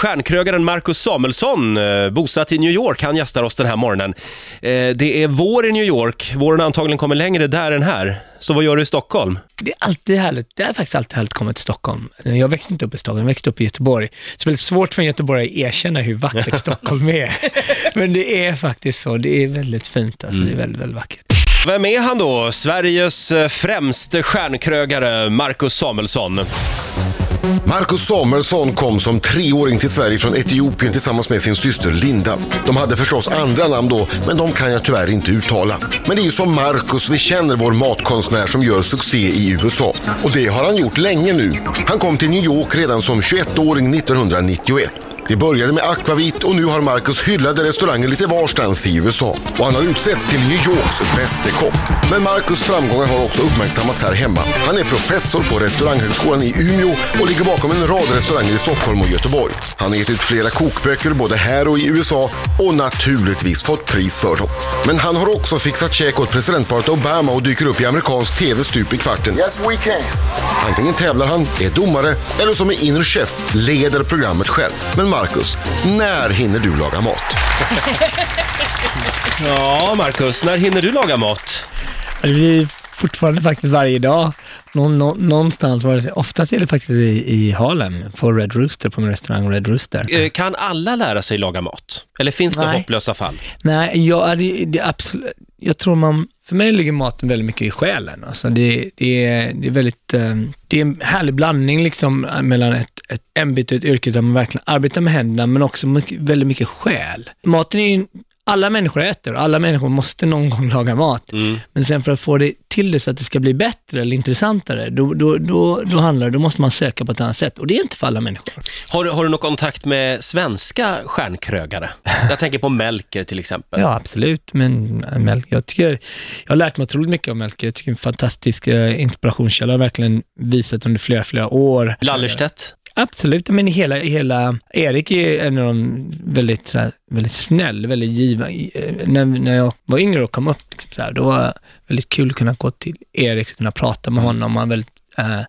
Stjärnkrögaren Marcus Samuelsson, eh, bosatt i New York, han gästar oss den här morgonen. Eh, Det är vår i New York, våren antagligen kommer längre där än här. Så vad gör du i Stockholm? Det är alltid härligt. Det är faktiskt alltid härligt att komma till Stockholm. Jag växte inte upp i Stockholm, jag växte upp i Göteborg. Så det är väldigt svårt för en göteborgare att erkänna hur vackert Stockholm är. Men det är faktiskt så. Det är väldigt fint. Alltså. Det är väldigt, väldigt vackert. Vem är han då? Sveriges eh, främste stjärnkrögare, Marcus Samuelsson. Marcus Samuelsson kom som treåring till Sverige från Etiopien tillsammans med sin syster Linda. De hade förstås andra namn då, men de kan jag tyvärr inte uttala. Men det är ju som Marcus vi känner vår matkonstnär som gör succé i USA. Och det har han gjort länge nu. Han kom till New York redan som 21-åring 1991. Det började med akvavit och nu har Marcus hyllade restauranger lite varstans i USA. Och han har utsetts till New Yorks bäste kock. Men Marcus framgångar har också uppmärksammats här hemma. Han är professor på restauranghögskolan i Umeå och ligger bakom en rad restauranger i Stockholm och Göteborg. Han har gett ut flera kokböcker både här och i USA och naturligtvis fått pris för dem. Men han har också fixat käk åt presidentparet Obama och dyker upp i amerikansk tv stup i kvarten. Yes, we can. Antingen tävlar han, är domare eller som är inner chef leder programmet själv. Men Marcus, när hinner du laga mat? Ja, Marcus, när hinner du laga mat? Det blir fortfarande faktiskt varje dag. Nå, nå, någonstans, var det, oftast är det faktiskt i, i Harlem, på Red Rooster, på min restaurang Red Rooster. Eh, Kan alla lära sig laga mat? Eller finns det Nej. hopplösa fall? Nej, jag, det, det, är absolut, jag tror man, för mig ligger maten väldigt mycket i själen. Alltså det, det, är, det är väldigt, eh, det är en härlig blandning liksom eh, mellan ett, ett ämbete och ett yrke där man verkligen arbetar med händerna, men också mycket, väldigt mycket själ. Maten är ju, alla människor äter och alla människor måste någon gång laga mat. Men sen för att få det till det så att det ska bli bättre eller intressantare, då, då, då, då handlar det, då måste man söka på ett annat sätt. Och det är inte för alla människor. Har, du- har du någon kontakt med svenska stjärnkrögare? Jag tänker på Melker till exempel. Ja, absolut. Men äh, Melker, jag, tycker, jag har lärt mig otroligt mycket om Melker. Jag tycker det är en fantastisk eh, inspirationskälla. har verkligen visat under flera, flera år. Lallerstedt? Absolut, men hela, hela Erik är en av de väldigt, så här, väldigt snäll, väldigt giva. eh, När, när jag var yngre och kom upp, liksom så här, då var det väldigt kul att kunna gå till Erik och kunna prata med honom. Han är väldigt eh,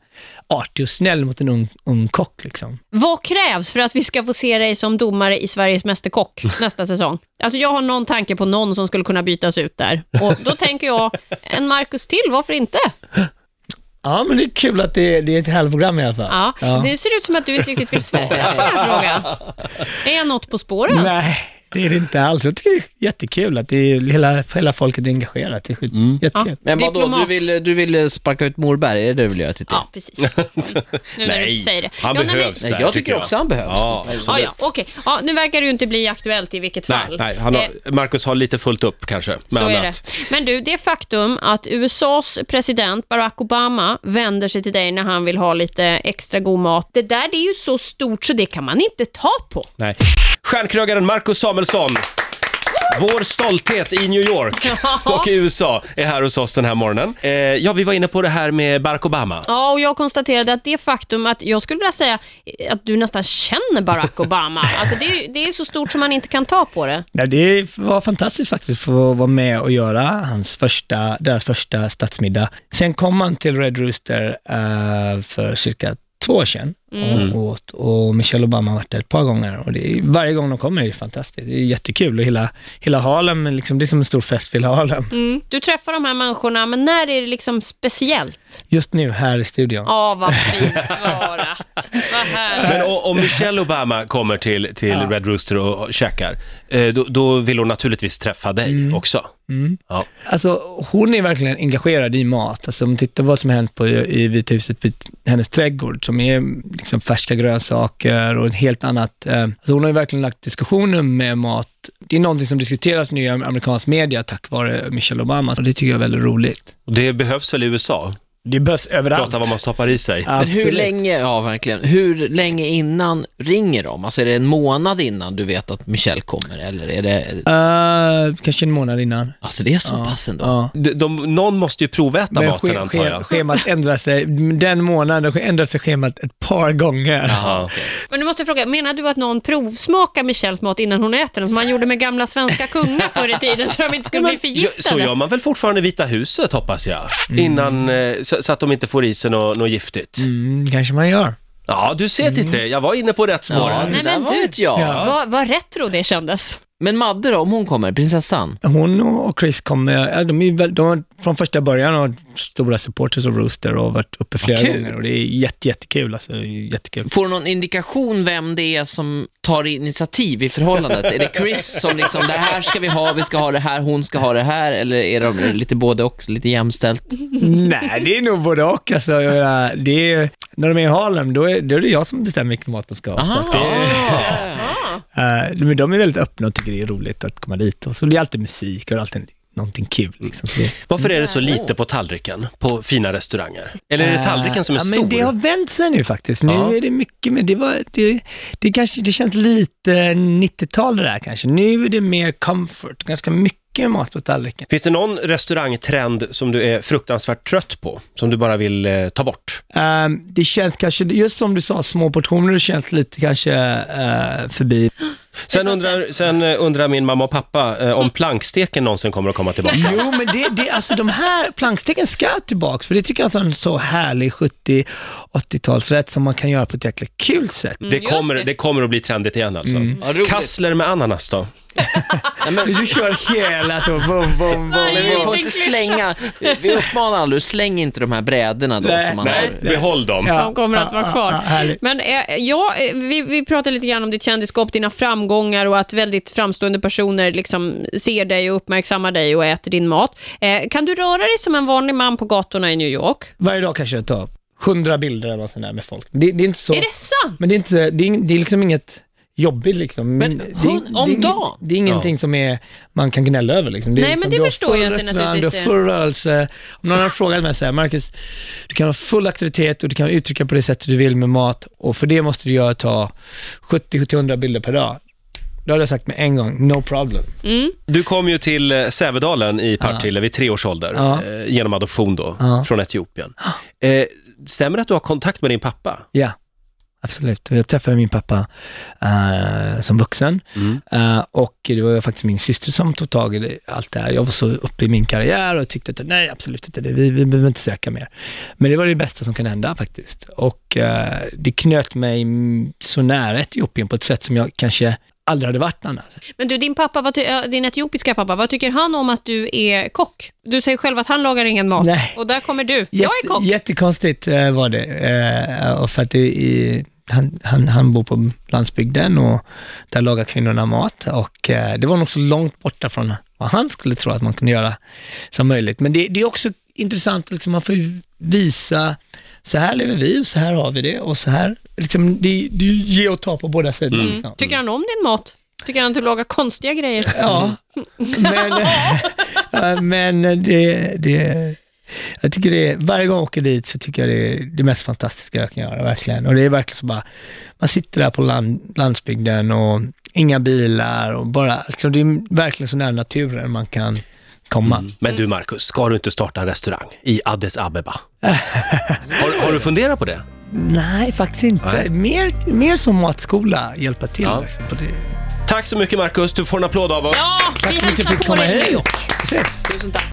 artig och snäll mot en ung, ung kock. Liksom. Vad krävs för att vi ska få se dig som domare i Sveriges Mästerkock nästa säsong? Alltså jag har någon tanke på någon som skulle kunna bytas ut där. Och då tänker jag, en Marcus till, varför inte? Ja, men det är kul att det, det är ett härligt program i alla fall. Ja, Det ser ut som att du inte riktigt vill svara på den här frågan. Är jag något på spåren? Nej, det är det inte alls. Jag tycker det är jättekul att det är, hela, hela folket är engagerat. Det är skit, jättekul. Men vadå, du vill, du vill sparka ut Morberg, är det det du vill göra till Ja, precis. Nu när Nej, du säger det. han ja, behövs Nej, där, jag tycker också han behövs. Ja, Ja, ja, okej. Ja, nu verkar det ju inte bli aktuellt i vilket Nej, fall. nej han har, Eh, Marcus har lite fullt upp kanske med Så är annat. det. Men du, det faktum att USAs president Barack Obama vänder sig till dig när han vill ha lite extra god mat, det där det är ju så stort så det kan man inte ta på. Nej. Stjärnkrögaren Marcus Samuelsson, vår stolthet i New York och i USA, är här hos oss den här morgonen. Eh, ja, vi var inne på det här med Barack Obama. Ja, och jag konstaterade att det faktum att, jag skulle vilja säga att du nästan känner Barack Obama, alltså det, är- det är så stort som man inte kan ta på det. Ja, det var fantastiskt faktiskt att få vara med och göra hans första, deras första statsmiddag. Sen kom han till Red Rooster eh, för cirka två år sedan och åt och Michelle Obama har varit där ett par gånger och det varje gång de kommer är det fantastiskt. Det är jättekul och hela, hela Harlem, liksom, det är som en stor fest för hela Harlem. Mm. Du träffar de här människorna, men när är det liksom speciellt? Just nu här i studion. Ja, vad fint svarat. Men o- om Michelle Obama kommer till, till Red Rooster och käkar, eh, då, då vill hon naturligtvis träffa dig också. Ja. Alltså, hon är verkligen engagerad i mat. Alltså, om man tittar vad som har hänt på, i Vita huset, vid hennes trädgård, som är liksom färska grönsaker och ett helt annat... Eh, alltså hon har ju verkligen lagt diskussioner med mat. Det är någonting som diskuteras nu i amerikansk media tack vare Michelle Obama, och det tycker jag är väldigt roligt. Och det behövs väl i USA? Det behövs överallt. Prata vad man stoppar i sig. Men hur länge, ja verkligen, hur länge innan ringer de? Alltså är det en månad innan du vet att Michelle kommer eller är det, Eh, kanske en månad innan. alltså det är så pass ändå? Ja. De, de, någon måste ju proväta Men maten sch- antar jag. schemat ändrar sig. Den månaden ändrar sig schemat ett par gånger. Jaha, okej. Men du måste fråga, menar du att någon provsmakar Michelles mat innan hon äter den, som man gjorde med gamla svenska kungar förr i tiden, så de inte skulle bli Ja, förgiftade? så gör man väl fortfarande i Vita huset hoppas jag. Innan, eh, så, så att de inte får i sig något, något giftigt. Mm, kanske man gör. Ja, du ser titta, jag var inne på rätt spår. Ja, här. det Nej, där men var du- vet jag. Ja. Vad, vad retro det kändes. Men Madde då, om hon kommer, prinsessan? Hon och Chris kommer, ja, de är väl- de har från första början och stora supporters av Rooster och varit uppe flera kul. gånger och det är jätte, jättekul. Alltså, jättekul. Får du någon indikation vem det är som tar initiativ i förhållandet? är det Chris som liksom, det här ska vi ha, vi ska ha det här, hon ska ha det här, eller är de lite både och, lite jämställt? Nej, det är nog både och. Alltså, det är, när de är i Harlem, då är, då är det jag som bestämmer vilken mat de ska ha. Aha. det, eh, men de är väldigt öppna och tycker det är roligt att komma dit. Och så det är alltid musik och alltid någonting kul. Liksom. Så det, Varför är det så lite på tallriken på fina restauranger? Eller är det tallriken som är ja, stor? Men det har vänt sig nu faktiskt. Nu Ja. är det mycket mer, det, var, det, det, kanske, det känns lite 90-tal det där kanske. Nu är det mer comfort, ganska mycket mat på tallriken. Finns det någon restaurangtrend som du är fruktansvärt trött på? Som du bara vill eh, ta bort? Ehm, det känns kanske, just som du sa, små portioner, det känns lite kanske eh, förbi. Sen undrar, sen eh, undrar min mamma och pappa eh, om planksteken någonsin kommer att komma tillbaka. Jo, men det, det, alltså de här planksteken ska tillbaka, för det tycker jag är en så härlig 70-80-talsrätt som man kan göra på ett jäkla kul sätt. Det just kommer, det. det kommer att bli trendigt igen alltså. Vad roligt. Kassler med ananas då? Du kör hela så, bom, bom, bom, men vi får inte slänga, vi uppmanar aldrig, släng inte de här brädorna då Nej, som man Nej, har. behåll dem. Ja. De kommer att vara kvar. ja, härligt. Men eh, ja, eh, vi, vi pratade lite grann om ditt kändisskap, dina framgångar och att väldigt framstående personer liksom ser dig och uppmärksammar dig och äter din mat. Eh, kan du röra dig som en vanlig man på gatorna i New York? Varje dag kanske jag tar hundra bilder eller något sånt där med folk. Det, det är inte så... Är det sant? Men det är, inte, det är, det är liksom inget jobbigt liksom. Men det, är- hund- om det, dagen? Det är ingenting som är, man kan gnälla över. Liksom. Det Nej, liksom, men det förstår jag det restaurang, naturligtvis Du har full rörelse. Om någon har frågat mig så här, Marcus, du kan ha full aktivitet och du kan uttrycka på det sättet du vill med mat och för det måste du göra ta 70-100 bilder per dag. Då hade jag sagt med en gång, no problem. Mm. Du kom ju till eh, Sävedalen i Partille vid tre års ålder, Ja. eh, genom adoption då, Ja. från Etiopien. Eh, stämmer det att du har kontakt med din pappa? Ja, absolut. Jag träffade min pappa eh, som vuxen Mm. Eh, och det var faktiskt min syster som tog tag i det, allt det här. Jag var så uppe i min karriär och tyckte att nej, absolut inte det. Vi, vi behöver inte söka mer. Men det var det bästa som kan hända faktiskt. Och eh, det knöt mig mm, så nära Etiopien på ett sätt som jag kanske aldrig hade varit annars. Men du, din pappa, vad din etiopiska pappa, vad tycker han om att du är kock? Du säger själv att han lagar ingen mat. Nej. Och där kommer du. jag är kock. Jättekonstigt eh, var det. Eh, och för att det han, han, han bor på landsbygden och där lagar kvinnorna mat. Och eh, det var nog så långt borta från vad han skulle tro att man kunde göra som möjligt. Men det, det är också intressant, liksom, man får visa, så här lever vi och så här har vi det och så här, liksom, det, det är ge och ta på båda sidor. Mm. Liksom. Tycker han om din mat? Tycker han att du lagar konstiga grejer? Ja, men, eh, men det, det, jag tycker det är, varje gång jag åker dit så tycker jag det är det mest fantastiska jag kan göra, verkligen. Och det är verkligen så bara, man sitter där på land, landsbygden och inga bilar och bara, alltså det är verkligen så nära naturen man kan komma. Men du Marcus, ska du inte starta en restaurang i Addis Abeba? har, har du funderat på det? Nej, faktiskt inte. Nej. Mer, mer som matskola, hjälpa till. Ja. Liksom, på det. Tack så mycket Marcus, du får en applåd av oss. Ja, Tack vi så mycket hälsar för att på dig. York. Ses. Tusen tack.